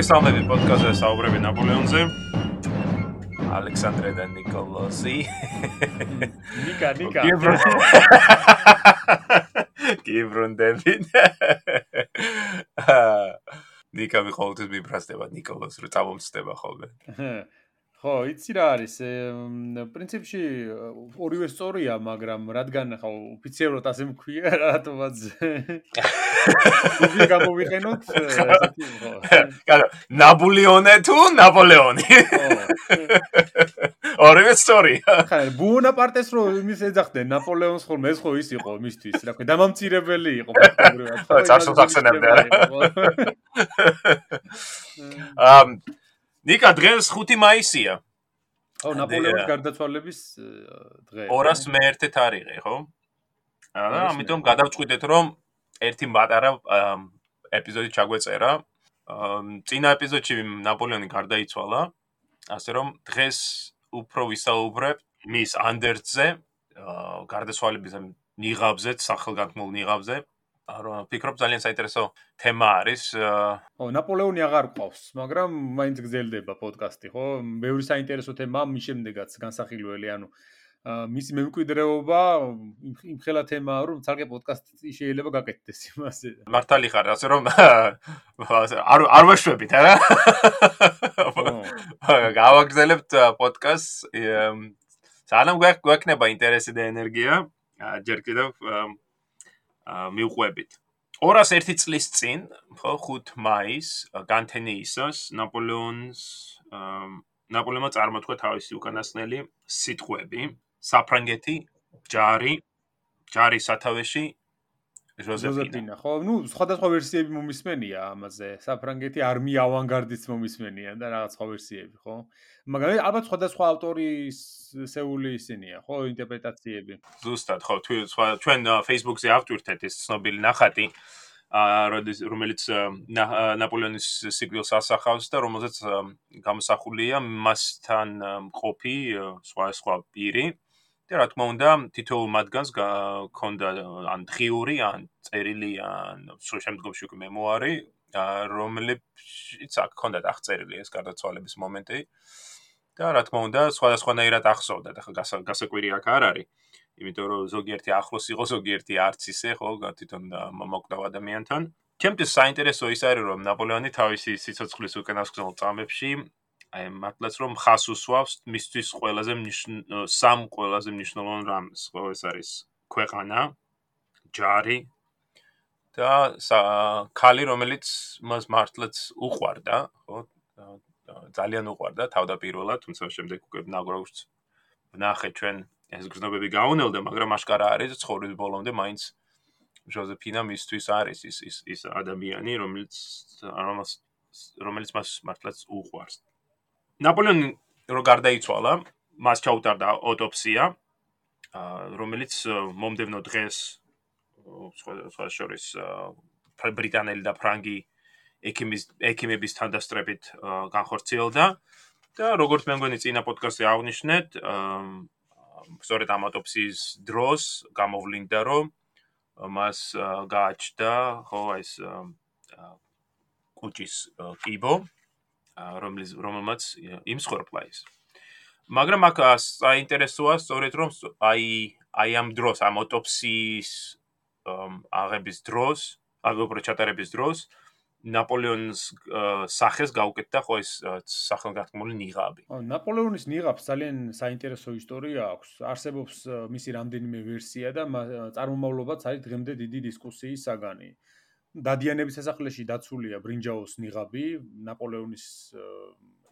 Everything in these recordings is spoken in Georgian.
მოგესალმებით პოდკასტზე საუბრები ნაპოლეონზე. ალექსანდრე და ნიკოლოსი. ნიკა, ნიკა. გიბრუნდები. ნიკა მე ყოველთვის მიბრასდება ნიკოლოს, რომ წამომწდება ხოლმე. ხო, იცი რა არის? პრინციპში ორივე სწორია, მაგრამ რადგან ხო ოფიციალურად ასე მქვია, რატომაც უბრალოდ გამოვიყენოთ ესეთი ხო. კარო, ნაპოლეონე თუ ნაპოლეონი? ორივე სწორია. ხა, ბუნაპარტეს რო იმის ეძახდნენ, ნაპოლეონს ხოლმე ეს ხო ის იყო მისთვის, რა ქვია, დამამცირებელი იყო ფაქტობრივად. ხო, წარსულს ახსენებდა რა. ამ ნიკა დღეს 5 მაისია. ო ნაპოლეონის გარდაცვალების დღე. 201 თარიღი, ხო? აა, ამიტომ გადავწყვიტეთ, რომ ერთი პატარა ეპიზოდი ჩაგვეწერა. წინა ეპიზოდში ნაპოლეონი გარდაიცვალა. ასე რომ დღეს უფრო ვისაუბრებ მის ანდერძზე, გარდაცვალების ნიღაბზე, სახელგანთმულ ნიღაბზე. რომ ფიქრობ ძალიან საინტერესო თემა არის. ო ნაპოლეონი აღარ ყავს, მაგრამ მაინც გძელდება პოდკასტი, ხო? ბევრი საინტერესო თემა მის შემდეგაც განსახილველი, ანუ მისი მემკვიდრეობა იმ ხელა თემაა, რომ თალკე პოდკასტი შეიძლება გაკეთდეს იმასე. მართალი ხარ, ასე რომ არ არ ვაშვებით, არა? გავაგზავნებთ პოდკასტს. სანამ გვექნება ინტერესი და ენერგია, ჯერ კიდევ მიუყვებით. 201 წლის წინ, ხო, 5 მაის, განთენი ისოს ნაპოლეონს ნაპოლეონმა წარმოთქვა თავისი უკანასკნელი სიტყვები, საფრანგეთი, ჯარი, ჯარი სათავეში ჟოზეფინა. ხო, ну, სხვადასხვა ვერსიები მომისმენია ამაზე. საფრანგეთი არმია ავანგარდიც მომისმენია და რაღაც სხვა ვერსიები, ხო? მაგრამ ალბათ სხვადასხვა ავტორის სეული ისინია, ხო, ინტერპრეტაციები. ზუსტად, ხო, ჩვენ Facebook-ზე ავტვირთეთ ეს ცნობილი ნახატი. რომელიც ნაპოლეონის სიკვდილს ასახავს და რომელზეც გამოსახულია მასთან მყოფი სხვა სხვა პირი. და რა თქმა უნდა, თითოეულ მათგანს გქონდა ან დღიური, ან წერილი, ან შემდგომში უკვე მემუარი, რომლებიც აქ ქონდა აღწერილი ეს გარდაცვალების მომენტი. და რა თქმა უნდა, სხვადასხვანაირად ახსოვდა და გასაკვირი აქ არ არის. იმიტომ რომ ზოგიერთი ახლოს იყო, ზოგიერთი არც ისე, ხო, თვითონ მომოკვდავ ადამიანთან. ჩემთვის საინტერესო ის არის, რომ ნაპოლეონი თავისი სიცოცხლის უკანასკნელ წამებში აი მართლაც რომ ხას უსვავს მისთვის ყველაზე სამ ყველაზე მნიშვნელოვან რამს, ხო, ეს არის ქვეყანა, ჯარი და ქალი, რომელიც მას მართლაც უყვარდა, ხო, ძალიან უყვარდა თავდაპირველად, თუმცა შემდეგ უკვე ნაგროვს ნახე ჩვენ ეს გზნობები გაუნელდა, მაგრამ აშკარა არის ცხოვრების ბოლომდე მაინც ჟოზეფინა მისთვის არის ის ის ის ადამიანი, რომელიც რომელიც რომელიც მას მართლაც უყვარს. ნაპოლეონი რო გარდაიცვალა, მას ჩაუტარდა ოტოპსია, რომელიც მომდევნო დღეს სხვა შორის ბრიტანელი და ფრანგი ექიმის ექიმების თანდასწრებით განხორციელდა. და როგორც მე მგონი წინა პოდკასტზე აღნიშნეთ, სწორედ ამ ატოპსიის დროს გამოვლინდა რომ მას გააჩნდა ხო ეს კუჭის კიბო რომლის რომელმაც იმსხორპლა ის მაგრამ აქ საინტერესოა სწორედ რომ აი აი ამ დროს ამ ატოპსიის აღების დროს აგუპრო ჩატარების დროს ნაპოლეონის სახეს გაუკეთდა ხო ეს სახელგანთქმული ნიღაბი. ნაპოლეონის ნიღაბს ძალიან საინტერესო ისტორია აქვს. არსებობს მისი რამდენიმე ვერსია და წარმომავლობაც არის დღემდე დიდი დისკუსიის საგანი. დადიანების სასახლეში დაცულია ბრინჯაოს ნიღაბი ნაპოლეონის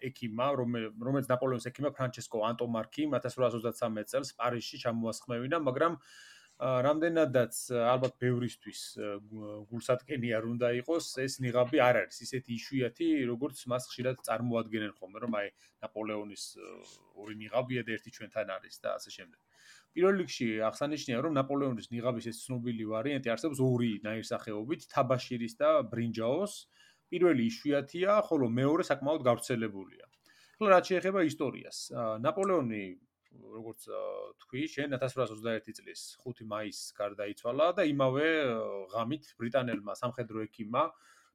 ექიმა, რომელიც ნაპოლეონის ექიმა ფრანჩესკო ანტომარკი 1823 წელს პარიზში ჩამოასხმევინა, მაგრამ რამდენადაც ალბათ ბევრისთვის გულსატკენი არ უნდა იყოს ეს ნიღაბი არ არის. ისეთი იშვიათი როგორც მას ხშირად წარმოადგენენ ხოლმე რომ აი ნაპოლეონის ორი ნიღაბია და ერთი ჩვენთან არის და ასე შემდეგ პირველ რიგში აღსანიშნავია რომ ნაპოლეონის ნიღაბის ეს ცნობილი ვარიანტი არსებობს ორი ნაირსახეობით თაბაშირის და ბრინჯაოს. პირველი იშვიათია ხოლო მეორე საკმაოდ გავრცელებულია. ხოლო რაც შეეხება ისტორიას. ნაპოლეონი როგორც თქვი, შენ 1821 წლის 5 მაისს გარდაიცვალა და იმავე ღამით ბრიტანელმა სამხედრო ექიმმა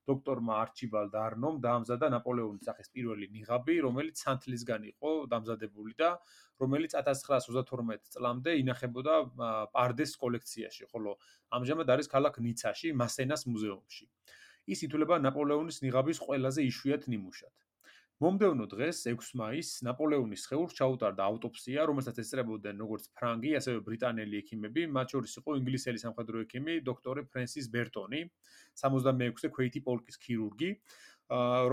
დოქტორმა არჩიბალდ არნომ დაამზადა ნაპოლეონის სახის პირველი ნიღაბი, რომელიც სანთლისგან იყო დამზადებული და რომელიც 1932 წლამდე ინახებოდა პარდეს კოლექციაში, ხოლო ამჟამად არის ქალაქ ნიცაში, მასენას მუზეუმში. ის ითვლება ნაპოლეონის ნიღაბის ყველაზე იშვიათ ნიმუშად. მომდევნო დღეს 6 მაისს ნაპოლეონის ხეურს ჩაუტარდა ავტოპსია, რომელსაც ესწრებოდნენ როგორც ფრანგი, ასევე ბრიტანელი ექიმები, მათ შორის იყო ინგლისელი სამხედრო ექიმი დოქტორი ფრენსის ბერტონი, 76-ე ქვეითი პოლკის ქირურგი,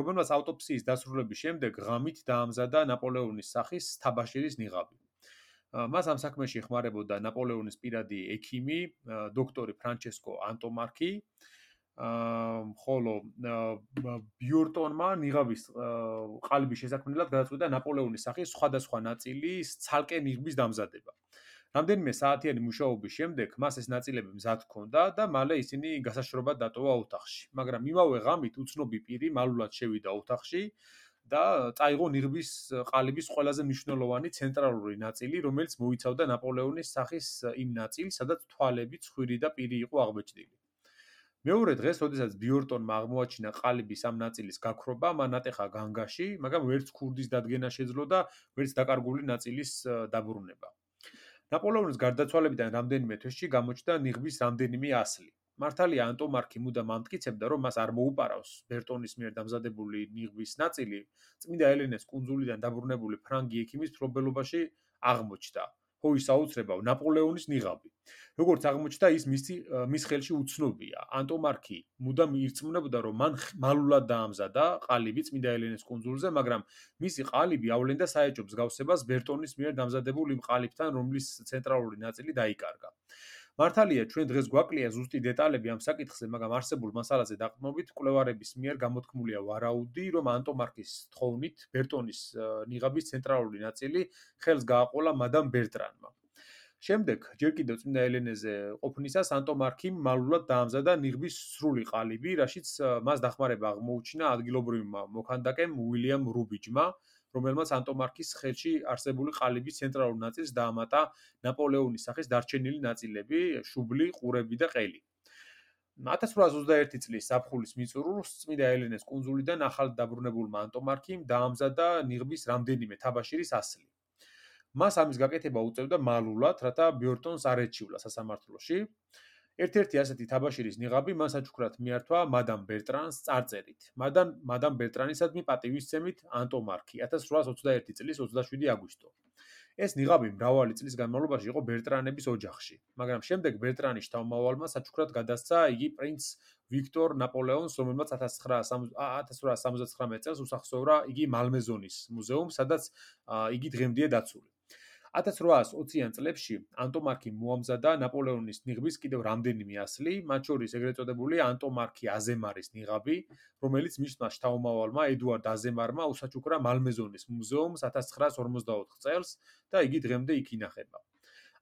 რომელმაც ავტოპსიის დასრულების შემდეგ ღამით დაამზადა ნაპოლეონის სახის თაბაშირის ნიღაბი. მას ამ საქმეში ეხმარებოდა ნაპოლეონის პირადი ექიმი, დოქტორი ფრანჩესკო ანტომარკი, ხოლო ბიორტონმა ნიღაბის ყალიბის შესაქმნელად გადაწყვიტა ნაპოლეონის სახის სხვადასხვა ნაწილის ცალკე ნიღბის დამზადება. რამდენიმე საათიანი მუშაობის შემდეგ მას ეს ნაწილები მზად ჰქონდა და მალე ისინი გასაშრობად დატოვა ოთახში. მაგრამ იმავე ღამით უცნობი პირი მალულად შევიდა ოთახში და წაიღო ნიღბის ყალიბის ყველაზე მნიშვნელოვანი ცენტრალური ნაწილი, რომელიც მოიცავდა ნაპოლეონის სახის იმ ნაწილს, სადაც თვალები, ცხვირი და პირი იყო აღბეჭდილი. მეორე დღეს, როდესაც ბიორტონმა აღმოაჩინა ყალიბის ამ ნაწილის გაქრობა, მან ატეხა განგაში, მაგრამ ვერც ქურდის დადგენა შეძლო და ვერც დაკარგული ნაწილის დაბრუნება. ნაპოლეონის გარდაცვალებიდან რამდენიმე თვეში გამოჩნდა ნიღბის რამდენიმე ასლი. მართალია ანტომარკი მუდამ ამტკიცებდა, რომ მას არ მოუპარავს ბერტონის მიერ დამზადებული ნიღბის ნაწილი, წმინდა ელენეს კუნძულიდან დაბრუნებული ფრანგი ექიმის პრობელობაში აღმოჩნდა. ხო ისაუცრება ნაპოლეონის ნიღაბი. როგორც აღმოჩნდა, ის მისი მის ხელში უცნობია. ანტომარკი მუდამ ირწმუნებოდა, რომ მან მალულად დაამზადა ყალიბი წმინდა ელენეს კუნძულზე, მაგრამ მისი ყალიბი ავლენდა საეჭობს გავსებას ბერტონის მიერ დამზადებულ იმ ყალიბთან, რომლის ცენტრალური ნაწილი დაიკარგა. მართალია ჩვენ დღეს გვაკლია ზუსტი დეტალები ამ საკითხზე, მაგრამ არსებულ მასალაზე დაყრდნობით კვლევარების მიერ გამოთქმულია ვარაუდი, რომ ანტომარკის თხოვნით ბერტონის ნიღაბის ცენტრალური ნაწილი ხელს გააყოლა მადამ ბერტრანმა. შემდეგ, ჯერ კიდევ წმინდა ელენეზე ყოფნისას ანტომარკიმ მალულად დაამზადა ნიღბის სრული ყალიბი, რაშიც მას დახმარება აღმოუჩინა ადგილობრივმა მოქანდაკემ უილიამ რუბიჯმა, რომელმაც ანტომარკის ხელში არსებული ყალიბის ცენტრალურ ნაწილს დაამატა ნაპოლეონის სახის დარჩენილი ნაწილები, შუბლი, ყურები და ყელი. 1821 წლის საფხულის მიწურულს წმინდა ელენეს კუნძულიდან ახალ დაბრუნებულმა ანტომარკიმ დაამზადა ნიღბის რამდენიმე თაბაშირის ასლი. მას ამის გაკეთება უწევდა მალულად, რათა ბიორტონს არ ეჩივლა სასამართლოში. ერთ-ერთი ასეთი თაბაშირის ნიღაბი მას აჩუქრათ მიართვა მადამ ბერტრანს წარწერით. მადამ მადამ ბერტრანისადმი პატივისცემით ანტომარკი 1821 წლის 27 აგვისტო. ეს ნიღაბი მრავალი წლის განმავლობაში იყო ბერტრანების ოჯახში, მაგრამ შემდეგ ბერტრანის შთამომავალმა საჩუქრად გადასცა იგი პრინც ვიქტორ ნაპოლეონს, რომელმაც 1979 წელს უსახსოვრა იგი მალმეზონის მუზეუმს, სადაც იგი დღემდეა დაცული. 1820-იან წლებში ანტომარკი მოამზადა ნაპოლეონის ნიღბის კიდევ რამდენიმე ასლი, მათ შორის ეგრეთ წოდებული ანტომარკი აზემარის ნიღაბი, რომელიც მისმა შთაომავალმა ედუარდ აზემარმა უსაჩუქრა მალმეზონის მუზეუმს 1954 წელს და იგი დღემდე იქ ინახება.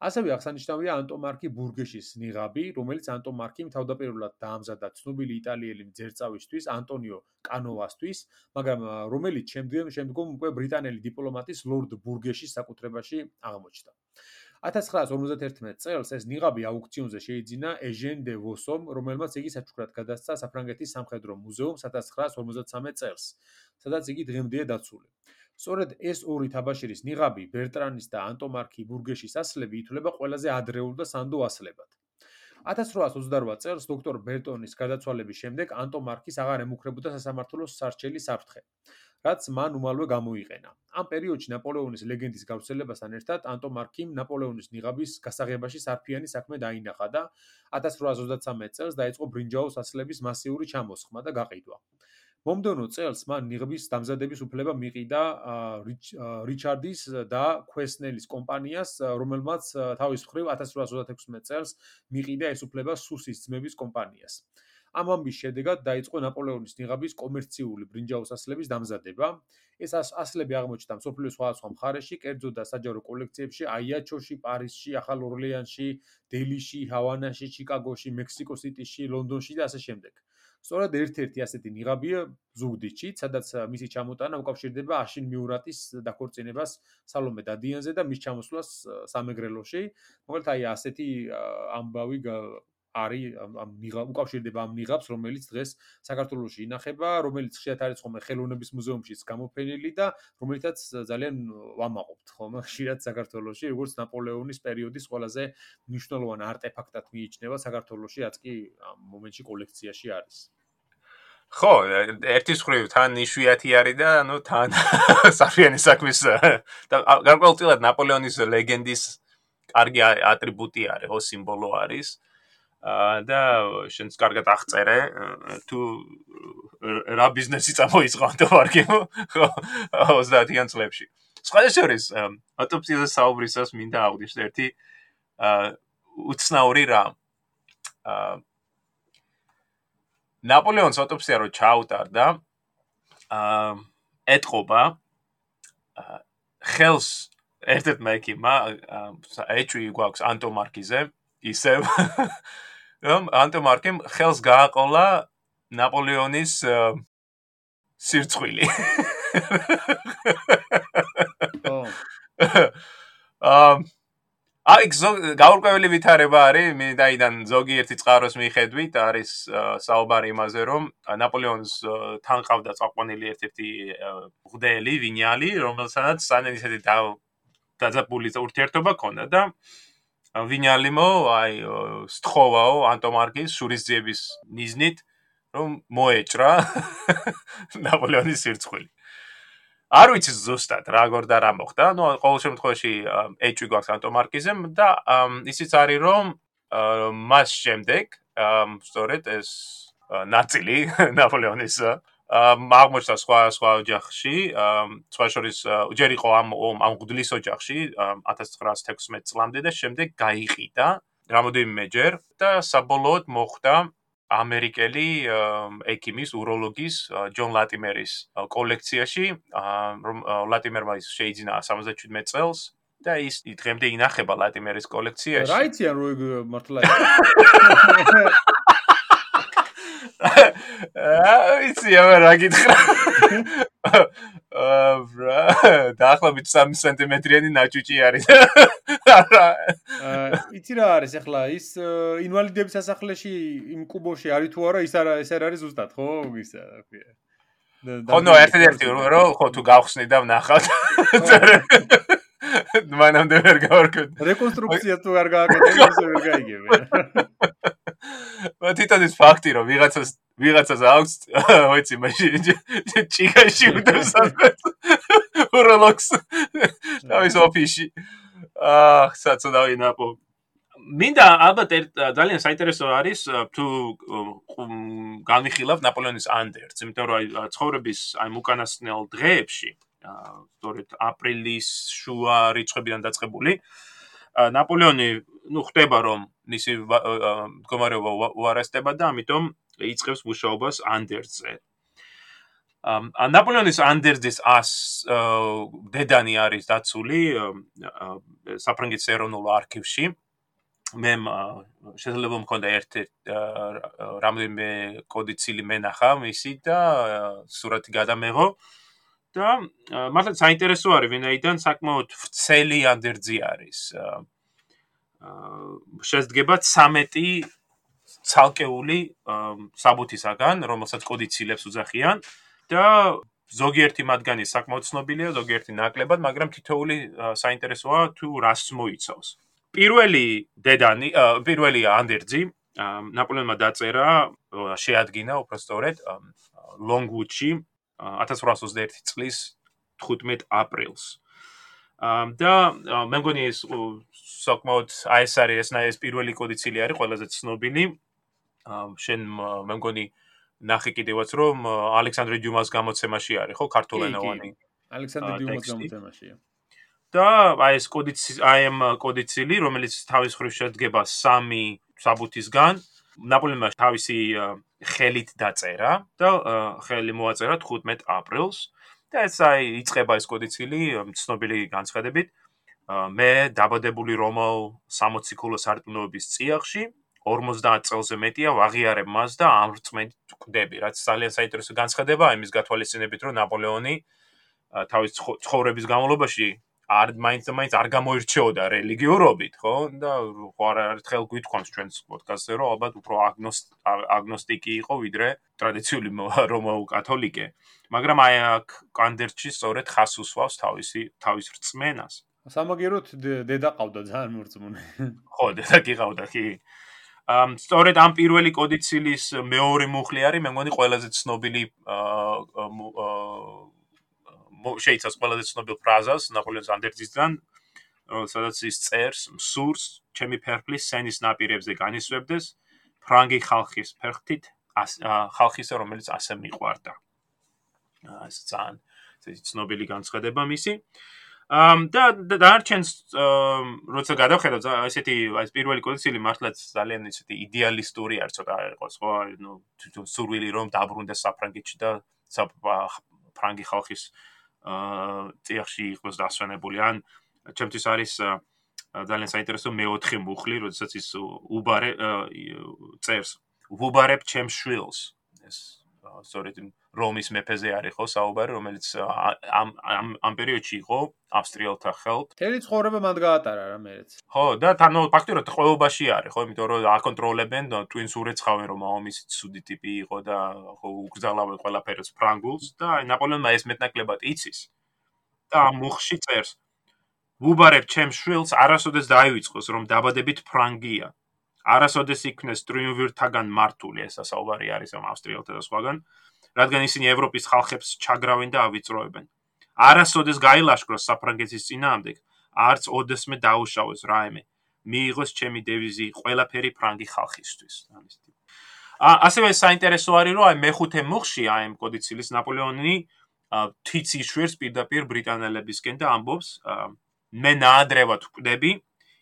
ასევე აღსანიშნავია ანტომარკი ბურგეშის ნიღაბი, რომელიც ანტომარკიმ თავდაპირველად დაამზადა ცნობილი იტალიელი მძერწავისთვის ანტონიო კანოვასთვის, მაგრამ რომელიც შემდგომ შემდგომ უკვე ბრიტანელი დიპლომატის ლორდ ბურგეშის საკუთრებაში აღმოჩნდა. 1951 წელს ეს ნიღაბი აუქციონზე შეიძინა ეჟენ დე ვოსომ, რომელმაც იგი საჩუქრად გადასცა საფრანგეთის სამხედრო მუზეუმს 1953 წელს, სადაც იგი დღემდეა დაცული. სწორედ ეს ორი თაბაშირის ნიღაბი ბერტრანის და ანტომარკი ბურგეშის ასლები ითვლება ყველაზე ადრეულ და სანდო ასლებად. 1828 წელს დოქტორ ბერტონის გარდაცვალების შემდეგ ანტომარკის აღარ ემუქრებოდა სასამართლოს სარჩელი საფრთხე, რაც მან უმალვე გამოიყენა. ამ პერიოდში ნაპოლეონის ლეგენდის გავრცელებასთან ერთად ანტომარკიმ ნაპოლეონის ნიღაბის გასაღებაში სარფიანი საქმე დაინახა და 1833 წელს დაიწყო ბრინჯაოს ასლების მასიური ჩამოსხმა და გაყიდვა. მომდევნო წელს მან ნიღბის დამზადების უფლება მიყიდა რიჩარდის და ქვესნელის კომპანიას, რომელმაც თავის მხრივ 1836 წელს მიყიდა ეს უფლება სუსის ძმების კომპანიას. ამ ამბის შედეგად დაიწყო ნაპოლეონის ნიღაბის კომერციული ბრინჯაოს ასლების დამზადება. ეს ასლები აღმოჩნდა მსოფლიოს სხვადასხვა მხარეში, კერძო და საჯარო კოლექციებში აიაჩოში, პარიზში, ახალ ორლეანში, დელიში, ჰავანაში, ჩიკაგოში, მექსიკო-სიტიში, ლონდონში და ასე შემდეგ. სწორედ ერთ-ერთი ასეთი ნიღაბია ზუგდიდში, სადაც მისი ჩამოტანა უკავშირდება აშინ მიურატის დაქორწინებას სალომე დადიანზე და მის ჩამოსვლას სამეგრელოში. მოკლედ აი ასეთი ამბავი არის ამ უკავშირდება ამ მიღავს, რომელიც დღეს საქართველოსში ინახება, რომელიც ხშირად არის ხოლმე ხელოვნების მუზეუმშიც გამოფენილი და რომელიცაც ძალიან ვამაყობთ ხოლმე ხშირად საქართველოსში, როგორც ნაპოლეონის პერიოდის ყველაზე მნიშვნელოვანი არტეფაქტად მიიჩნევა საქართველოსში, რაც კი ამ მომენტში კოლექციაში არის. ხო, ერთის ხრივ თან იშვიათი არის და ანუ თან საფიანის საქმის და გარკვეულწილად ნაპოლეონის ლეგენდის კარგი ატრიბუტი არის, ო სიმბოლო არის. და შენს კარგად აღწერე თუ რა ბიზნესი წამოიწყო ამ თვარგემო 30-იან წლებში. სხვადასხვა ატოპსიაზე საუბრისას მინდა აღვნიშნო ერთი უცნაური რამ. აა ნაპოლეონის ატოპსია რო ჩაუტარდა აა ეთყობა ხელს ერთ-ერთ მექიმა ეჭვი გვაქვს ანტო მარკიზე ისევ რომ ანტო მარკიმ ხელს გააყოლა ნაპოლეონის სირცხვილი. აა აი გაურკვეველი ვითარება არის მინდაიდან ზოგიერთი წყაროს მიხედვით არის საუბარი იმაზე რომ ნაპოლეონს თან ყავდა წაყვანილი ერთ-ერთი ღდელი ვინიალი რომელსაც სანენ ისეთი დაძაბული ურთიერთობა ქონდა და ვინიალიმო აი სთხოვაო ანტომარკის შურისძიების ნიზნით რომ მოეჭრა ნაპოლეონის სირცხვილი არ ვიცი ზუსტად რა გორდა რა მოხდა. ნუ ყოველ შემთხვევაში ეჭვი გვაქვს ანტომარკიზემ და ისიც არის რომ მას შემდეგ სწორედ ეს ნაწილი ნაპოლეონის აღმოჩნდა სხვა სხვა ოჯახში, სხვა შორის ჯერ იყო ამ ამ გუდლის ოჯახში 1916 წლამდე და შემდეგ გაიყიდა რამოდენიმეჯერ და საბოლოოდ მოხდა ამერიკელი ექიმის უროლოგის ჯონ ლატიმერის კოლექციაში რომ ლატიმერმა ის შეიძინა 77 წელს და ის დღემდე ინახება ლატიმერის კოლექციაში. რა იციან რო მართლა აა იცი ამ რა გითხრა. აა ბრა დაახლოებით 3 სანტიმეტრიანი ნაჭუჭი არის. აა იცი რა არის ახლა ის ინვალიდების სასახლეში იმ კუბოში არის თუ არა ის არა ეს არის ზუსტად ხო ისა ქვია. ხო ნუ ერთ-ერთი რო ხო თუ გავხსნი და ვნახავ მანამდე ვერ გავარკვევ რეკონსტრუქცია თუ არ გააკეთე ისე ვერ გაიგებ თვითონ ის ფაქტი რომ ვიღაცას ვიღაცას აქვს ვიცი მაშინ ჭიგაში უდევს უროლოგს თავის ოფისში აა საწოდავი ნაპო მინდა ალბათ ძალიან საინტერესო არის თუ განვიხილავ ნაპოლეონის ანდერს იმიტომ რომ აი ცხოვრების აი უკანასკნელ დღეებში სწორედ აპრილის შუა რიცხვებიდან დაწყებული ნაპოლეონი ну ხდება რომ მისი მდგომარეობა უარესდება და ამიტომ იწყებს მუშაობას ანდერძზე. ა ნაპოლეონის ანდერძის ას დედანი არის დაცული საფრანგეთის ეროვნულ არქივში. მე შეიძლება მქონდა ერთ რამდენიმე კოდიცილი მენახა მისი და სურათი გადამეღო. და მართლა საინტერესო არის ვინაიდან საკმაოდ ვრცელი ანდერძი არის. შეძგება 13 ცალკეული საბუთისაგან, რომელსაც კოდიცილებს უძახიან და ზოგიერთი მათგანი საკმაოდ ცნობილია, ზოგიერთი ნაკლებად, მაგრამ თითოეული საინტერესოა თუ რას მოიცავს. პირველი დედანი, პირველი ანდერძი ნაპოლეონმა დაწერა, შეადგინა უბრალოდ ლონგვუდში 1821 წლის 15 აპრილს. და მე მგონი ეს საკმაოდ აი ეს არის ეს ეს პირველი კოდიცილი არის ყველაზე ცნობილი. შენ მე მგონი ნახე კიდევაც რომ ალექსანდრე დიუმას გამოცემაში არის ხო ქართულენოვანი. ალექსანდრე დიუმას გამოცემაშია. და აი ეს კოდიცი აი ამ კოდიცილი რომელიც თავის ხრივ შედგება სამი საბუთისგან ნაპოლეონმა თავისი ხელით დაწერა და ხელი მოაწერა 15 აპრილს. და ეს აი იწება ეს კოდიცილი ცნობილი განცხადებით მე დაბადებული რომაულ 60 ქულოს არტნოების წიაღში 50 წელზე მეტია ვაღიარებ მას და ამ რწმენით ვკვდები რაც ძალიან საინტერესო განცხადება იმის გათვალისწინებით რომ ნაპოლეონი თავის ცხოვრების განმავლობაში არ მაინც მაინც არ გამოირჩეოდა რელიგიურობით, ხო? და ხო არ ერთხელ გვითხოვს ჩვენს პოდკასტზე, რომ ალბათ უფრო აგნოსტიკი იყო ვიდრე ტრადიციული რომაულ კათოლიკე. მაგრამ აი აქ კანდერჩი სწორედ ხას უსვავს თავისი თავის რწმენას. სამაგეროთ დედა ყავდა ძალიან მორწმუნე. ხო, დედა გიყავდა კი. ამ სწორედ ამ პირველი კოდიცილის მეორე მუხლი არის, მე მგონი ყველაზე ცნობილი აა შეიცავს ყველაზე ცნობილ ფრაზას ნაპოლეონის ანდერძისგან, სადაც ის წერს: "მსურს ჩემი ფერფლის სენის ნაპირებზე განისვებდეს ფრანგი ხალხის ფერხთით, ხალხისა, რომელიც ასე მიყვარდა." აა ეს ძალიან ეს ცნობილი განცხადება მისი. ამ და დარჩენს როცა გადავხედავ ესეთი ეს პირველი კოდიცილი მართლაც ძალიან ესეთი იდეალისტური არ ცოტა იყოს ხო? ნუ სურვილი რომ დაბრუნდეს საფრანგეთში და საფრანგი ხალხის აა წიაღში იყოს დასვენებული. ან ჩემთვის არის ძალიან საინტერესო მეოთხე მუხლი, როდესაც ის უბარე წერს. უბარებ ჩემ შვილს ეს სწორედ რომის მეფეზე არის ხო საუბარი, რომელიც ამ ამ ამ პერიოდში იყო ავსტრიელთა ხელთ. თელი ცხოვრება მანდ გაატარა რა მეც. ხო, და თანო ფაქტობრივად ყოველობაში არის, ხო, იმიტომ რომ აკონტროლებენ twins ურეცხავენ რომ აომის ცუდი ტიპი იყო და ხო უკძალავენ ყველაფერს ფრანგულს და აი ნაპოლეონმა ეს მეტნაკლებად იცის. და მუხში წერს უბარებ ჩემ შვილს არასოდეს დაივიწყოს რომ დაბადებით ფრანგია. არასოდეს იქნეს ტრიუმვირთაგან მართული ესა საუბარი არის ამ ავსტრიელთა და სხვაგან. რადგან ისინი ევროპის ხალხებს ჩაგრავენ და ავიწროებენ. არასოდეს გაილაშქროს საფრანგეთის ძინაამდე, არც ოდესმე დაუშავოს რაიმე. მიიღოს ჩემი დევიზი ყველაფერი ფრანგი ხალხისთვის. ა ასევე საინტერესო არის, რომ აი მეხუთე მუხში აი ამ კოდიცილის ნაპოლეონი თიცი შვერს პირდაპირ ბრიტანელებისკენ და ამბობს მე ნაადრევად ვკვდები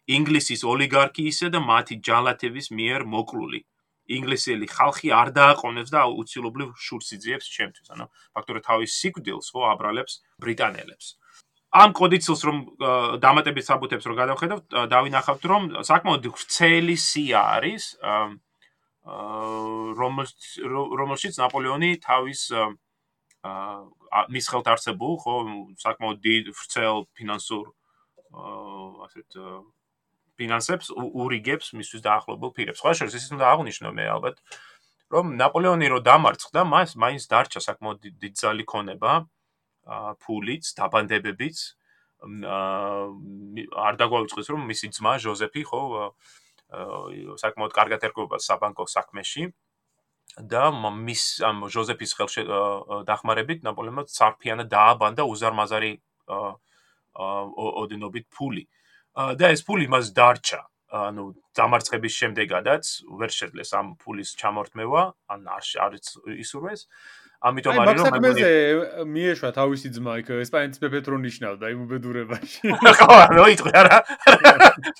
ინგლისის ოლიგარქიისა და მათი ჯალათების მიერ მოკლული. ინგლისელი ხალხი არ დააყოვნებს და უცილობლივ შურს იძიებს ჩემთვის. ანუ ფაქტორი თავის სიკვდილს ხო აბრალებს ბრიტანელებს. ამ კოდიცილს რომ დამატებით საბუთებს რომ გადავხედავთ, დავინახავთ რომ საკმაოდ ვრცელი სია არის რომელშიც ნაპოლეონი თავის მის ხელთ არსებულ ხო საკმაოდ დიდ ვრცელ ფინანსურ ასეთ ფინანსებს ურიგებს მისთვის დაახლოებულ პირებს. სხვა შორის ისიც უნდა აღვნიშნო მე ალბათ, რომ ნაპოლეონი რო დამარცხდა, მას მაინც დარჩა საკმაოდ დიდი ძალი ქონება, ფულიც, დაბანდებებიც. არ დაგვაუწყეს რომ მისი ძმა ჟოზეფი ხო საკმაოდ კარგად ერგობა საბანკო საქმეში და მის ამ ჟოზეფის ხელში დახმარებით ნაპოლეონმა ცარფიანად დააბანდა უზარმაზარი ოდენობით ფული. აა და ეს ფული მას დარჩა. ანუ დამარცხების შემდეგადაც ვერ შეძლეს ამ ფულის ჩამორთმევა, ან არ ისურვეს. ამიტომ არის რომ მაგაზე მიეშვა თავისი ძმა იქ ესპანეთის მეფეთ რო ნიშნავდა იმ უბედურებაში. ხო, რა იტყვი არა?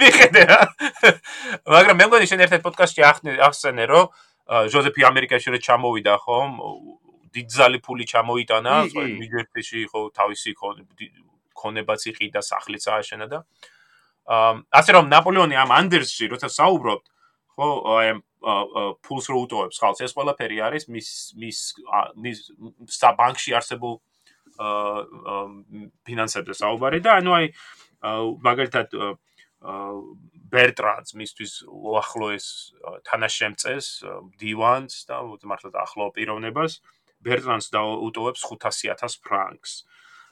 მიხედე რა. მაგრამ მე მგონი შენ ერთ-ერთ პოდკასტში ახსენე რომ ჟოზეფი ამერიკაში რო ჩამოვიდა ხომ? დიდძალი ფული ჩამოიტანა, ნიგერიაში ხო თავისი ქონებაც იყიდა, სახლიც ააშენა და ასე რომ ნაპოლეონი ამ ანდერსში როცა საუბრობთ ხო აი ფულს რო უტოვებს ხალხს ეს ყველაფერი არის მის მის მის საბანკში არსებულ ფინანსებზე საუბარი და ანუ აი მაგალითად ბერტრანს მისთვის უახლოეს თანაშემწეს დივანს და მართლა ახლო პიროვნებას ბერტრანს და უტოვებს 500000 ფრანკს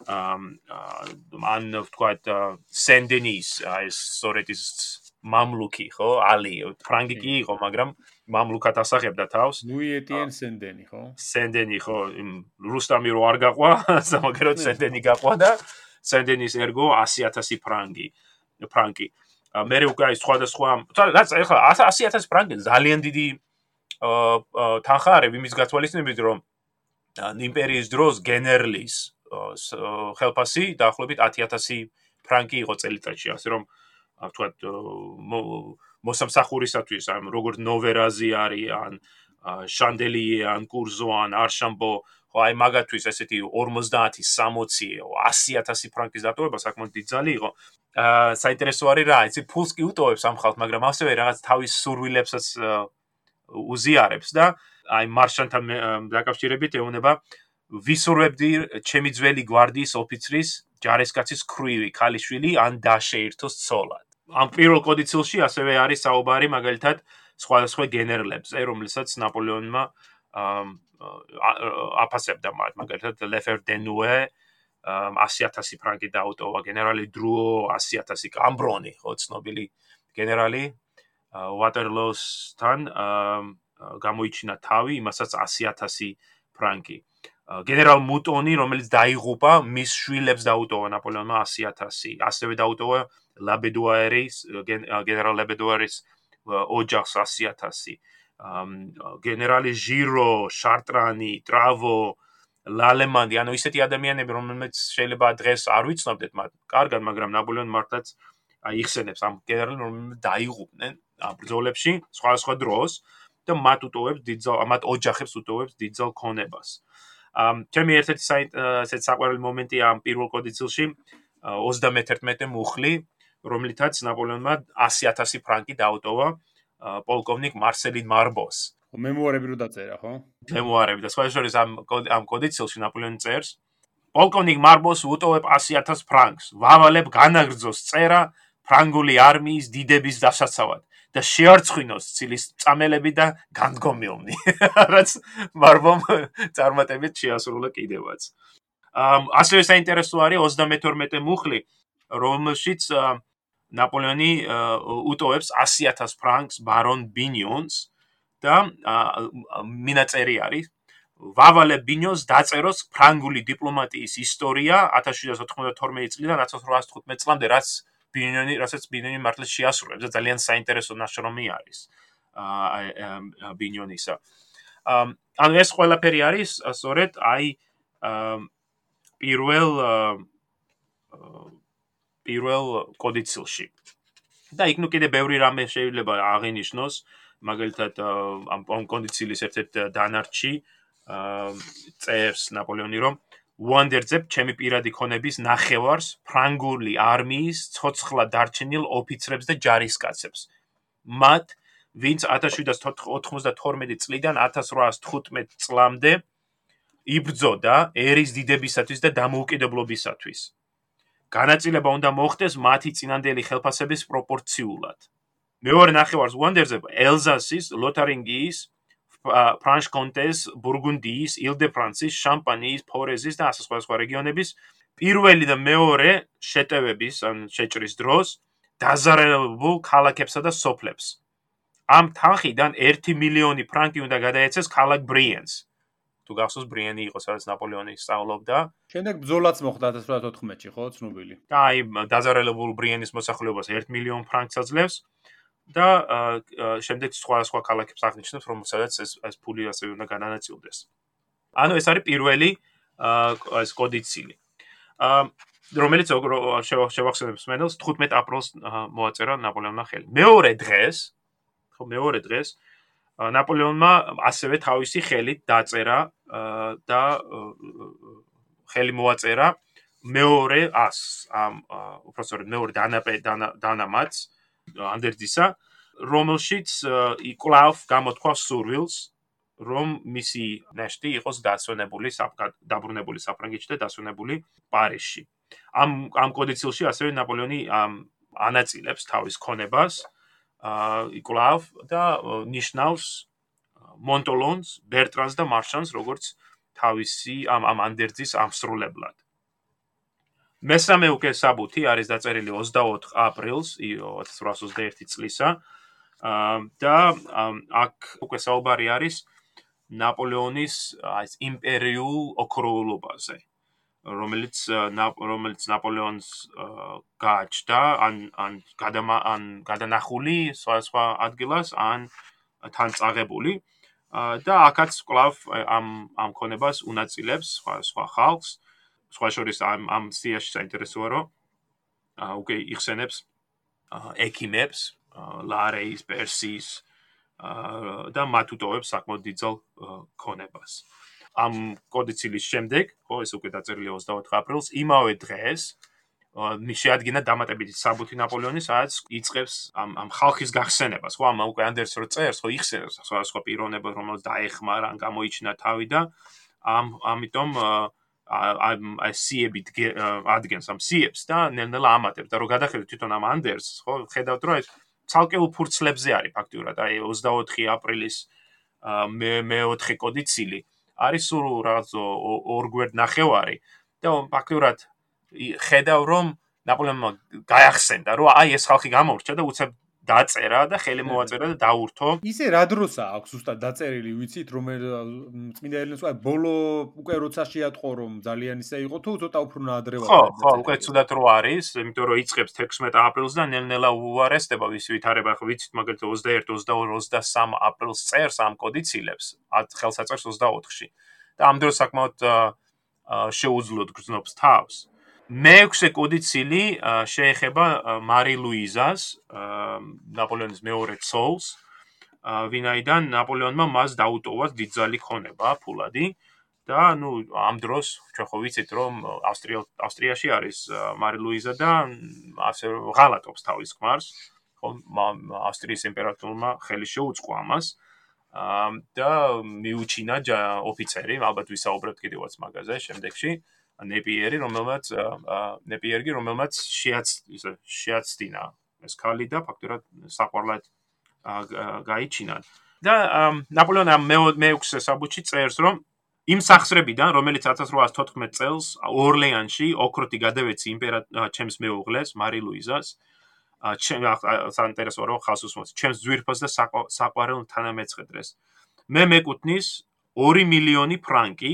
ან ვთქვათ სენდენის ეს სწორედ ის მამლუკი ხო? ალი ფრანგი კი იყო მაგრამ მამლუკად ასახებდა თავს. ლუი ეტიენ სენდენი ხო? სენდენი ხო რუსტამი რო არ გაყვა სამაგეროდ სენდენი გაყვა და სენდენის ერგო 100000 ფრანგი ფრანკი. მე უკვე აი სხვადასხვა რაც ახლა 100000 ფრანკი ძალიან დიდი თანხა არის იმის გათვალისწინებით რომ იმპერიის დროს გენერლის ხელფასი დაახლოებით 10000 ფრანკი იყო წელიწადში, ასე რომ ვთქვათ მოსამსახურისათვის, ამ როგორც ნოვერაზი არის, ან შანდელიე, ან კურზოან, არშამბო, ხო აი მაგათვის ესეთი 50, 60, 100000 ფრანკის დატოვება საკმაოდ დიდი ძალი იყო. აა საინტერესო არის რა, იცი ფულს კი უტოვებს ამ ხალხს, მაგრამ ასევე რაღაც თავის სურვილებსაც უზიარებს და აი მარშანთან დაკავშირებით ეუბნება ვისურვებდი ჩემი ძველი გვარდიის ოფიცრის ჯარისკაცის ქრივი ქალიშვილი ან დაშეირთოს ცოლად. ამ პირველ კოდიცილში ასევე არის საუბარი მაგალითად სხვადასხვა გენერლებზე, რომლებსაც ნაპოლეონმა აფასებდა მაგალითად ლეფერ დენუე 100000 ფრანკი დაუტოვა გენერალი დრუო 100000 კამბრონი, ხო ცნობილი გენერალი ვატერლოსთან გამოიჩინა თავი, იმასაც 100000 ფრანკი. გენერალ მუტონი, რომელიც დაიღუპა, მის შვილებს დაუტოვა ნაპოლეონმა 100000. ასევე დაუტოვა ლაბედუარის გენერალ ლაბედუარის ოჯახს 100000. გენერალი ჟირო, შარტრანი, ტრავო, ლალემანდი, ანუ ისეთი ადამიანები, რომელმეც შეიძლება დღეს არ ვიცნობდეთ მათ კარგად, მაგრამ ნაპოლეონ მართლაც აიხსენებს ამ გენერალებს, რომლებიც დაიღუპნენ ამ ბრძოლებში სხვადასხვა დროს და მათ უტოვებს დიდძალ, მათ ოჯახებს უტოვებს დიდძალ ქონებას. ამ ჩემი ერთ-ერთი ესეთ საყვარელი მომენტი ამ პირველ კოდიცილში 31 მუხლი რომლითაც ნაპოლეონმა 100000 ფრანკი დაუტოვა პოლკოვნიკ მარსელინ მარბოს. მემუარები რო დაწერა ხო? მემუარები და სხვა შორის ამ ამ კოდიცილში ნაპოლეონი წერს. პოლკოვნიკ მარბოს უტოვებ 100000 ფრანკს. ვავალებ განაგრძოს წერა ფრანგული არმიის დიდების დასაცავად და შეარცხინოს ცილის წამელები და განდგომილნი. რაც მარბომ წარმატებით შეასრულა კიდევაც. ამ ასევე საინტერესო არის 32 მუხლი რომელშიც ნაპოლეონი უტოვებს 100000 ფრანკს ბარონ ბინიონს და მინაწერი არის. ვავალე ბინიონს დაწეროს ფრანგული დიპლომატიის ისტორია 1792 წლიდან 1815 წლამდე რაც ბინიონი, რასაც ბინიონი მართლა შეასრულებს და ძალიან საინტერესო ნაშრომი არის. აა ბინიონისა. აა ანუ ეს ყველაფერი არის სწორედ აი პირველ პირველ კოდიცილში. და იქ ნუ კიდე ბევრი რამე შეიძლება აღინიშნოს, მაგალითად ამ კონდიცილის ერთ-ერთ დანარჩი აა წერს ნაპოლეონი რომ უანდერძებ ჩემი პირადი ქონების ნახევარს ფრანგული არმიის ცოცხლად დარჩენილ ოფიცრებს და ჯარისკაცებს. მათ, ვინც 1792 წლიდან 1815 წლამდე იბრძოდა ერის დიდებისათვის და დამოუკიდებლობისათვის. განაწილება უნდა მოხდეს მათი წინანდელი ხელფასების პროპორციულად. მეორე ნახევარს უანდერძებ ელზასის, ლოთარინგიის, ფრანშ კონტეს, ბურგუნდიის, ილ-დე-ფრანსის, შამპანიის, ფორეზის და ასე სხვა სხვა რეგიონების პირველი და მეორე შეტევების ან შეჭრის დროს დაზარალებულ ქალაქებსა და სოფლებს. ამ თანხიდან 1 მილიონი ფრანკი უნდა გადაეცეს ქალაქ ბრიენს. თუ გახსოვს ბრიენი იყო სადაც ნაპოლეონი სწავლობდა. შემდეგ ბრძოლაც მოხდა 1814-ში, ხო, ცნობილი. და აი დაზარალებულ ბრიენის მოსახლეობას 1 მილიონ ფრანკს აძლევს. და შემდეგ სხვა სხვა ქალაქებს აღნიშნებს, რომელსაც ეს ეს ფული ასე უნდა განანაწილდეს. ანუ ეს არის პირველი ეს კოდიცილი. აა რომელიც შევახსენებს მენელს 15 აპრილს მოაწერა ნაპოლეონმა ხელი. მეორე დღეს, ხო მეორე დღეს ნაპოლეონმა ასევე თავისი ხელით დაწერა და ხელი მოაწერა მეორე ას ამ უბრალოდ მეორე დანაპე დანამაც ანდერძისა, რომელშიც იკლავ გამოთქვა სურვილს, რომ მისი ნეშტი იყოს დასვენებული დაბრუნებული საფრანგეთში და დასვენებული პარიზში. ამ ამ კოდიცილში ასევე ნაპოლეონი ანაწილებს თავის ქონებას აა იკლავ და ნიშნავს მონტოლონს, ბერტრანს და მარშანს როგორც თავისი ამ ამ ანდერძის ამსრულებლად. მესამე უკვე საბუთი არის დაწერილი 24 აპრილს 1821 წლისა. და აქ უკვე საუბარი არის ნაპოლეონის აი იმპერიულ ოქროულობაზე, რომელიც რომელიც ნაპოლეონს გააჩნდა ან ან გადამა ან გადანახული სხვა ადგილას ან თან წაღებული. და აქაც კლავ ამ ამ ქონებას უნაწილებს სხვა სხვა ხალხს. სხვა შორის ამ ამ სიაში საინტერესოა რომ აა უკვე იხსენებს ექიმებს ლარეის პერსის აა და მათუტოებს საკმაოდ დიდძალ ქონებას. ამ კოდიცილის შემდეგ ხო ეს უკვე დაწერილი 24 აპრილს იმავე დღეს მის შეადგინა დამატებითი საბუთი ნაპოლეონის სადაც იწყებს ამ ამ ხალხის გახსენებას. ხო ამ უკვე ანდერს რო წერს ხო იხსენებს სხვა სხვა პიროვნებას რომელიც დაეხმარა ან გამოიჩინა თავი და ამ ამიტომ აი სიები ადგენს ამ სიებს და ნელ-ნელა ამატებს და რო გადახედოთ თვითონ ამ ანდერს, ხო, ხედავთ რომ ეს ცალკეულ ფურცლებზე არის ფაქტიურად, აი 24 აპრილის მე მე-4 კოდი ცილი. არის სულ რაღაც ორ გვერდ ნახევარი და ფაქტიურად ხედავ რომ ნაპოლეონმა გაახსენდა რომ აი ეს ხალხი გამორჩა და უცებ დაწერა და ხელი მოაწერა და დაურთო. ისე რა დროსა აქვს უბრალოდ დაწერილი, ვიცით რომ წმინდა ელენეს უკვე ბოლო უკვე როცა შეატყო რომ ძალიან ისე იყო თუ ცოტა უფრო ნაადრევად. ხო, ხო, უკვე ცუდად რო არის, იმიტომ რომ იწყებს 16 აპრილს და ნელ-ნელა უარესდება ვის ვითარება, ხო ვიცით მაგალითად 21, 22, 23 აპრილს წერს ამ კოდიცილებს, ხელსაწერს 24-ში. და ამ დროს საკმაოდ შეუძლოდ გრძნობს თავს. მეექვსე კოდიცილი შეეხება მარი ლუიზას, ნაპოლეონის მეორე ცოლს, ვინაიდან ნაპოლეონმა მას დაუტოვა დიდძალი ქონება ფულადი. და ნუ ამ დროს ჩვენ ხო ვიცით რომ ავსტრია ავსტრიაში არის მარი ლუიზა და ასე ღალატობს თავის ქმარს, ხო ავსტრიის იმპერატორმა ხელი შეუწყო ამას. და მიუჩინა ოფიცერი, ალბათ ვისაუბრებთ კიდევაც მაგაზე შემდეგში. ნეპიერი, რომელმაც ნეპიერგი, რომელმაც შეაც ისე შეაცდინა ეს ქალი და ფაქტურად საყვარლად გაიჩინა. და ნაპოლეონი მე-6 საბუთში წერს, რომ იმ სახსრებიდან, რომელიც 1814 წელს ორლეანში ოქროთი გადავეცი იმპერატორ ჩემს მეუღლეს, მარი ლუიზას, ჩემ საინტერესო რომ ხალხს უსმოს, ჩემს ძვირფას და საყვარელ თანამეცხედრეს. მე მეკუთნის 2 მილიონი ფრანკი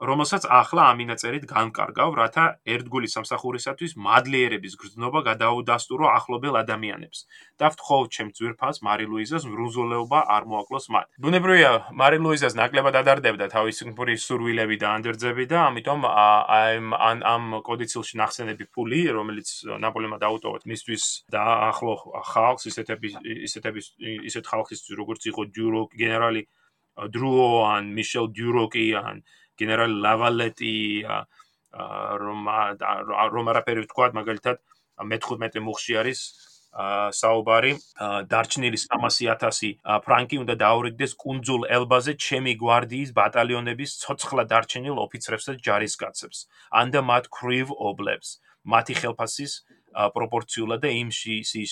რომელსაც ახლა ამინაწერით განკარგავ, რათა ერთგული სამსახურისათვის მადლიერების გრძნობა გადაუდასტურო ახლობელ ადამიანებს. და ვთხოვ ჩემ ძვირფას მარი ლუიზას მრუზოლეობა არ მოაკლოს მათ. ბუნებრივია, მარი ლუიზას ნაკლებად ადარდებდა თავისი გმირი სურვილები და ანდერძები და ამიტომ ამ ამ კოდიცილში ნახსენები ფული, რომელიც ნაპოლეონმა დაუტოვოთ მისთვის და ახლო ხალხს ისეთები ისეთები ისეთ ხალხის როგორც იყო დიურო გენერალი დრუო ან მიშელ დიუროკი ან გენერალ ლავალეტი რომ რომ არაფერი თქვა მაგალითად მე-15 მუხში არის საუბარი დარჩენილი 300000 ფრანკი უნდა დაურიგდეს კუნძულ ელბაზე ჩემი გვარდიის ბატალიონების ცოცხლა დარჩენილ ოფიცრებს და ჯარისკაცებს. ანდა მათ კრივ ობლებს. მათი ხელფასის პროპორციულად და იმ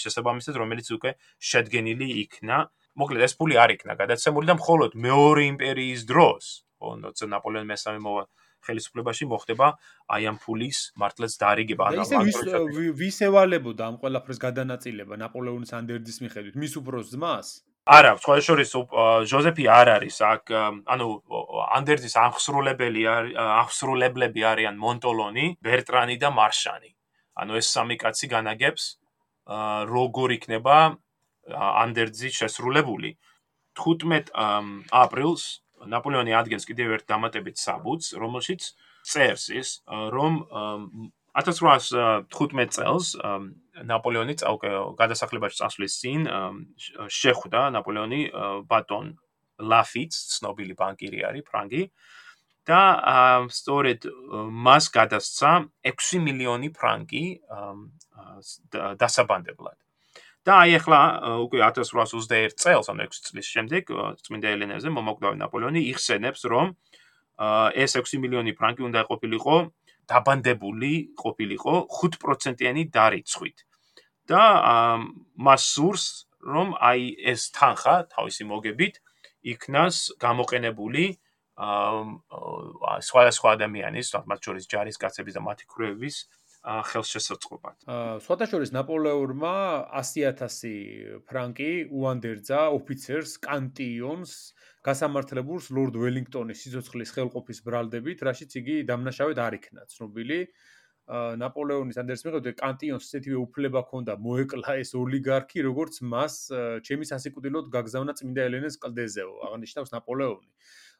შესაბამისად რომელიც უკვე შედგენილი იქნა. მოკლედ ეს ფული არ იქნა გადაცემული და მხოლოდ მეორე იმპერიის დროს როცა ნაპოლეონ მესამე მოვა ხელისუფლებაში მოხდება აი ამ ფულის მართლაც დაარიგება ანუ ისე ვის ევალებოდა ამ ყველაფრის გადანაწილება ნაპოლეონის ანდერძის მიხედვით მის უფროს ძმას? არა სხვა შორის ჟოზეფი არ არის აქ ანუ ანდერძის აღსრულებელი აღსრულებლები არიან მონტოლონი ბერტრანი და მარშანი. ანუ ეს სამი კაცი განაგებს როგორ იქნება ანდერძის შესრულებული. 15 აპრილს ნაპოლეონი ადგენს კიდევ ერთ დამატებით საბუთს, რომელშიც წერს ის, რომ 1815 წელს ნაპოლეონი გადასახლებაში წასვლის წინ შეხვდა ნაპოლეონი ბატონ ლაფიც, ცნობილი ბანკირი არის, ფრანგი და სწორედ მას გადასცა 6 მილიონი ფრანკი დასაბანდებლად. და აი ახლა უკვე 1821 წელს, ანუ 6 წლის შემდეგ, წმინდა ელენეზე მომოკვდავი ნაპოლეონი იხსენებს, რომ ეს 6 მილიონი ფრანკი უნდა ყოფილიყო დაბანდებული ყოფილიყო 5%-იანი დარიცხვით. და მას სურს, რომ აი ეს თანხა თავისი მოგებით იქნას გამოყენებული აა სხვა ადამიანის, მათ შორის ჯარისკაცების და მათი კრების ხელშესაწყობად. აა სხვადასხვა ნაპოლეონმა 100000 ფრანკი უანდერძა ოფიცერს კანტიონს გასამართლებულს ლორდ ველინგტონის სიცოცხლის ხელყოფის ბრალდებით, რაშიც იგი დამნაშავედ არ იქნა ცნობილი. ნაპოლეონის ანდერს მიხედვით კანტიონს ისეთივე უფლება ჰქონდა მოეკლა ეს ოლიგარქი, როგორც მას ჩემი სასიკვდილოდ გაგზავნა წმინდა ელენეს კლდეზეო, აღნიშნავს ნაპოლეონი.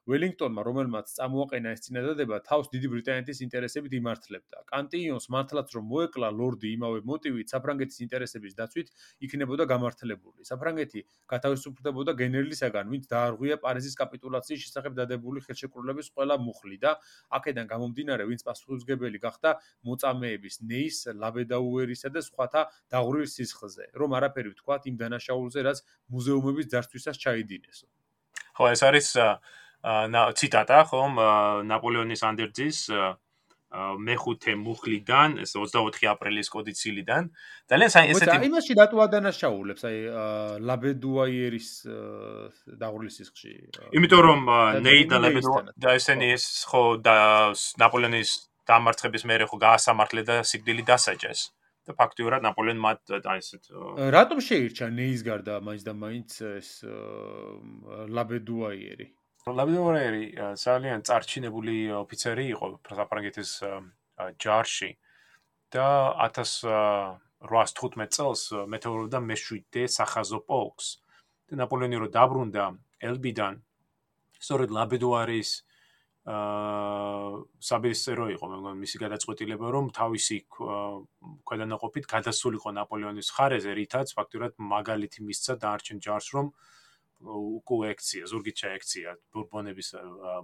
ველინგტონმა, რომელმაც წამოაყენა ეს წინადადება, თავს დიდი ბრიტანეთის ინტერესებით იმართლებდა. კანტიონს მართლაც რომ მოეკლა ლორდი იმავე მოტივით, საფრანგეთის ინტერესების დაცვით იქნებოდა გამართლებული. საფრანგეთი გათავისუფლდებოდა გენერლისაგან, ვინც დაარღვია პარიზის კაპიტულაციის შესახებ დადებული ხელშეკრულების ყველა მუხლი და აქედან გამომდინარე, ვინც პასუხისგებელი გახდა მოწამეების ნეის, ლაბედაუერისა და სხვათა დაღვრილ სისხლზე. რომ არაფერი ვთქვათ იმ დანაშაულზე, რაც მუზეუმების ძარცვისას ჩაიდინესო. ხო, ეს არის ციტატა ხომ ნაპოლეონის ანდერძის მეხუთე მუხლიდან, ეს 24 აპრილის კოდიცილიდან. ძალიან საინტერესო ესეთი მოიცა იმაში დატოვა დანაშაულებს, აი ლაბედუაიერის დაღვრილის სისხლში. იმიტომ რომ ნეი და ლაბედუა და ესენი ეს ხო და ნაპოლეონის დამარცხების მერე ხო გაასამართლე და სიკვდილი დასაჯეს. და ფაქტიურად ნაპოლეონი მათ აი ესეთ რატომ შეირჩა ნეის გარდა მაინც და მაინც ეს ლაბედუაიერი? ლაბედუაიერი ძალიან წარჩინებული ოფიცერი იყო საფრანგეთის ჯარში და 1815 წელს მეტეორობდა მე-7 სახაზო პოლკს. და ნაპოლეონი რო დაბრუნდა ელბიდან სწორედ ლაბედუარის აა საბერძნო იყო მე მგონი მისი გადაწყვეტილება რომ თავისი ქვედანაყოფით გადასულიყო ნაპოლეონის ხარეზე რითაც ფაქტურად მაგალითი მისცა დაარჩენ ჯარს რომ უკვე ექცია ზურგი ჩაექცია ბურბონების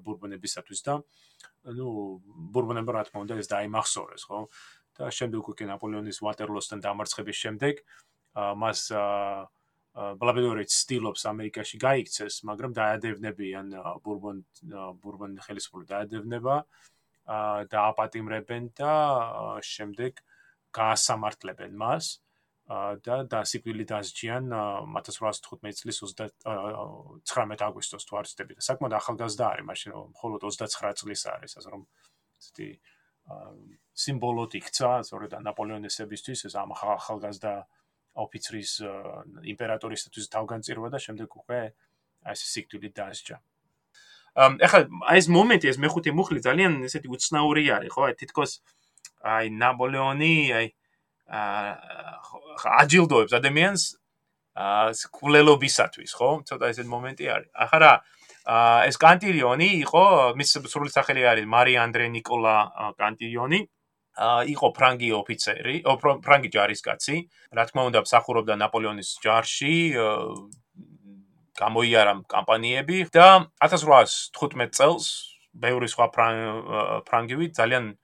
ბურბონებისათვის და ну ბურბონებმა რა თქმა უნდა ეს დაიმახსოვრეს ხო? და შემდეგ უკვე ნაპოლეონის ვატერლოსთან დამარცხების შემდეგ მას აა ბლაბედორიც სტილობს ამერიკაში გაიქცეს, მაგრამ დაადევნებიან ბურბონ ბურბონ ხელისუფლება დაადევნება და აპატიმრებენ და შემდეგ გაასამართლებენ მას და დასიკვილი დასჯიან 1815 წლის 29 აგვისტოს თუ არ ვცდები და საკმაოდ ახალგაზრდა არის, მაშინ მხოლოდ 29 წლის არის, ასე რომ ესეთი სიმბოლოდ იქცა, სწორედ ნაპოლეონესებისთვის ეს ამ ახალგაზრდა ოფიცრის იმპერატორისათვის თავგანწირვა და შემდეგ უკვე ეს სიკვდილი დაასჯა. ამ ეხლა აი ეს მომენტი ეს მეხუთე მუხლი ძალიან ესეთი უცნაური არის, ხო? აი თითქოს აი ნაპოლეონი აი აა აჯილდოებს ადამიანს აა კულელობისათვის, ხო? ცოტა ესეთი მომენტი არის. ახლა რა აა ეს კანტილიონი იყო მის სრული სახელი არის მარი ანდრე ნიკოლა კანტილიონი. იყო ფრანგი ოფიცერი, ფრანგი ჯარისკაცი, რა თქმა უნდა, მსახურობდა ნაპოლეონის ჯარში, გამოიარა კამპანიები და 1815 წელს ბევრი სხვა ფრანგივი ძალიან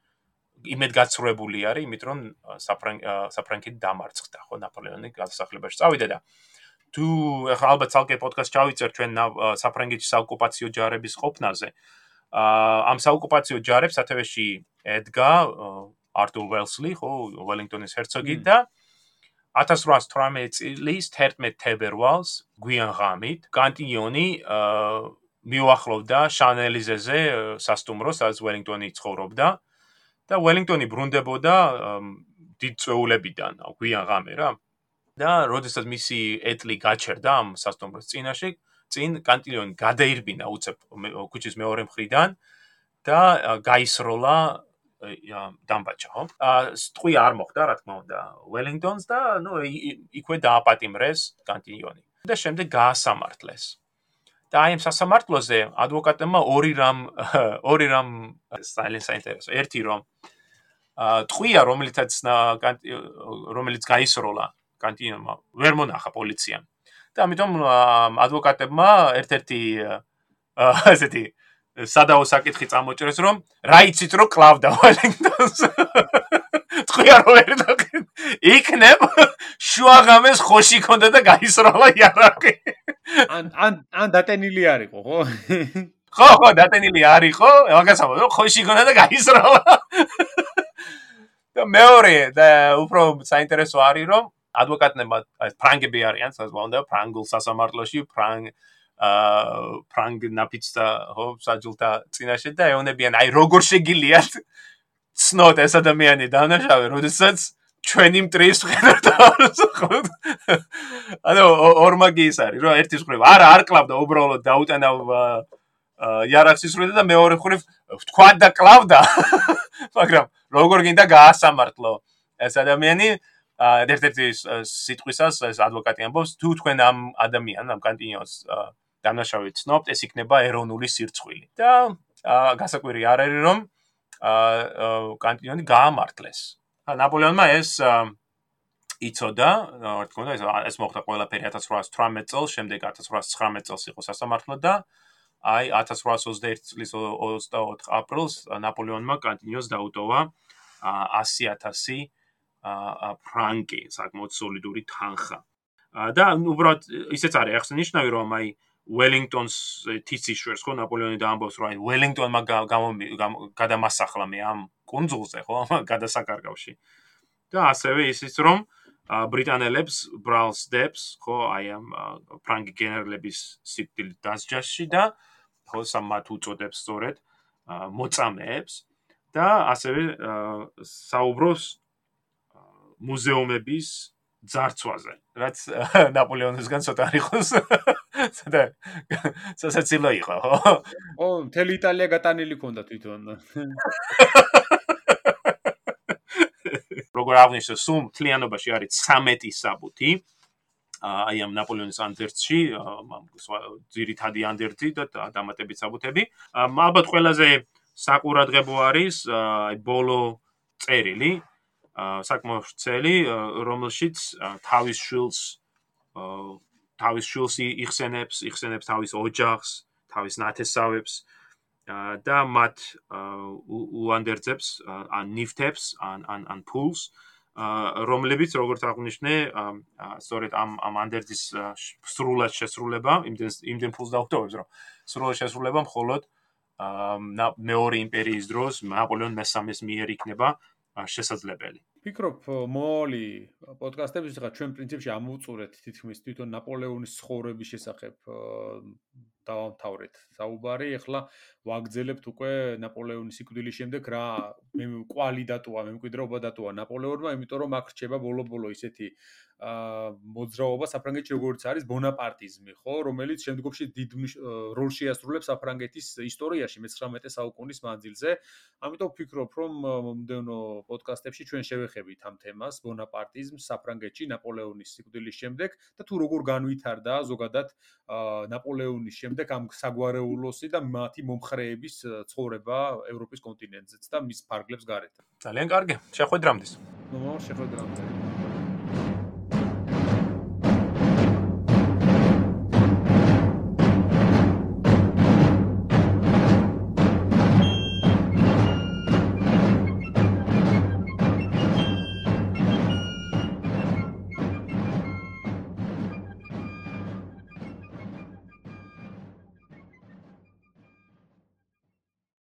იმედ გაცრუებული არის, იმიტომ რომ საფრანკი დამარცხდა, ხო, ნაპოლეონი გადასახლებაში წავიდა და თუ ახლა ალბათ ალკე პოდკასტ ჩავიწერ ჩვენ საფრანგეთის საოკუპაციო ჯარების ყოფნაზე. ამ საოკუპაციო ჯარებს სათავეში ედგა არტურ ველსლი, ხო, ველინგტონის ჰერცოგი და 1818 წლის 11 თებერვალს გვიან ღამით კანტიონი მიუახლოვდა შანელიზეზე სასტუმროს, სადაც ველინგტონი ცხოვრობდა. და ველინგტონი ბრუნდებოდა დიდ წვეულებიდან, გვიან ღამე რა. და როდესაც მისი ეტლი გაჩერდა ამ სასტუმროს წინაშე, წინ კანტიონი გადაირბინა უცებ ქუჩის მეორე მხრიდან და გაისროლა დამბაჭა, ხო? სტყვი არ მოხდა, რა თქმა უნდა, ველინგტონს და ნუ იქვე დააპატიმრეს კანტიონი. და შემდეგ გაასამართლეს. და აი ამ სასამართლოზე ადვოკატებმა ორი რამ ორი რამ საინტერესო საინტერესო. ერთი რომ აა ტყვია, რომელიცაც რომელიც გაისროლა კანტიონმა, ვერ მონახა პოლიციამ. და ამიტომ ადვოკატებმა ერთ-ერთი ესეთი სადაო საკითხი წამოჭრეს რომ რა იცით რომ კლავდა ველინგტონს თქვია რომ ვერ დაგენ იქნებ შუაღამეს ხოში კონდა და გაისროლა იარაღი. ან ან ან დატენილი არისო ხო? ხო ხო დატენილი არისო მაგასა რომ ხოში კონდა და გაისროლა. და მეორე და უფრო საინტერესო არის რომ ადვოკატებმა ფრანგები არიან საზღვაო ფრანგულ სასამართლოში ფრანგ აა ფრანგ ნაფიცდა ხო საჯულთა წინაშე და ეონებიან აი როგორ შეგილია ცნოთ ეს ადამიანი დანაშავე როდესაც ჩვენი მტრის ხედავთ ხო ანუ ორმაგი ის არის რომ ერთის ხრივ არა არ კლავდა უბრალოდ დაუტანა იარახის ხრივ და მეორე ხრივ თქვა და კლავდა. მაგრამ როგორ გინდა გაასამართლო ეს ადამიანი? ერთ-ერთი სიტყვისას ეს ადვოკატი ამბობს თუ თქვენ ამ ადამიანს ამ კანტინიოს დანაშავე ცნობთ, ეს იქნება ეროვნული სირცხვილი. და გასაკვირი არ არის რომ აა კანტიონი გაამართლეს. ნაპოლეონმა ეს იცოდა, რა თქმა უნდა, ეს ეს მოხდა ყველაფერი 1818 წელს, შემდეგ 1819 წელს იყო სასამართლო და აი 1821 წლის 24 აპრილს ნაპოლეონმა კანტინიოს დაუტოვა 100000 ფრანკი, საკმაოდ სოლიდური თანხა. და უბრალოდ ისეც არის ახსენიშნავი რომ აი Wellington-ს თიციშვერს ხო ნაპოლეონი დაამბობს რომ აი Wellington-მა გადამასახლა მე ამ კონძულზე ხო გადასაკარგავში და ასევე ისიც რომ ბრიტანელებს ბრალს დებს ხო აი ამ ფრანგი გენერლების სიკვდილით დასჯაში და ხო სამათ უწოდებს სწორედ მოწამეებს და ასევე საუბრობს მუზეუმების ძარცვაზე, რაც ნაპოლეონისგან ცოტა იყოს. ცოტა სასაცილო იყო, ხო? ო, მთელი იტალია გატანილი ქონდა თვითონ. როგორ აღნიშნე, სულ თლიანობაში არის 13 საბუთი. აი ამ ნაპოლეონის ანდერძში, ძირითადი ანდერძი და დამატებით საბუთები. ალბათ ყველაზე საყურადღებო არის აი ბოლო წერილი, საკმაოდ ვრცელი, რომელშიც თავის შვილს თავის შვილს იხსენებს, იხსენებს თავის ოჯახს, თავის ნათესავებს და მათ უანდერძებს ან ნიფთებს, ან ან ან ფულს, რომლებიც როგორც აღნიშნე, სწორედ ამ ამ ანდერძის სრულად შესრულება, იმდენ იმდენ ფულს დაუხტოვებს, რომ სრულად შესრულება მხოლოდ მეორე იმპერიის დროს ნაპოლეონ მესამეს მიერ იქნება შესაძლებელი. ფიქრობ, მოალი პოდკასტების ხა ჩვენ პრინციპში ამოვწურეთ თითქმის თვითონ ნაპოლეონის ცხოვრების შესახებ დავამთავრეთ საუბარი. ეხლა ვაგზელებთ უკვე ნაპოლეონის სიკვდილის შემდეგ რა მე კვალი დატოა, მემკვიდრეობა დატოა ნაპოლეონმა, იმიტომ რომ აქ რჩება ბოლო-ბოლო ისეთი მოძრაობა საფრანგეთში როგორც არის ბონაპარტიზმი, ხო, რომელიც შემდგომში დიდ როლს შეასრულებს საფრანგეთის ისტორიაში მე-19 საუკუნის მანძილზე. ამიტომ ვფიქრობ, რომ მომდევნო პოდკასტებში ჩვენ შევეხებით ამ თემას, ბონაპარტიზმს საფრანგეთში ნაპოლეონის სიკვდილის შემდეგ და თუ როგორ განვითარდა ზოგადად ნაპოლეონის შემდეგ ამ საგვარეულოსი და მათი მომხრეების ცხოვრება ევროპის კონტინენტზეც და მის ფარგლებს გარეთ. ძალიან კარგი. შეხვედრამდე. ნუ შეხვედრამდე.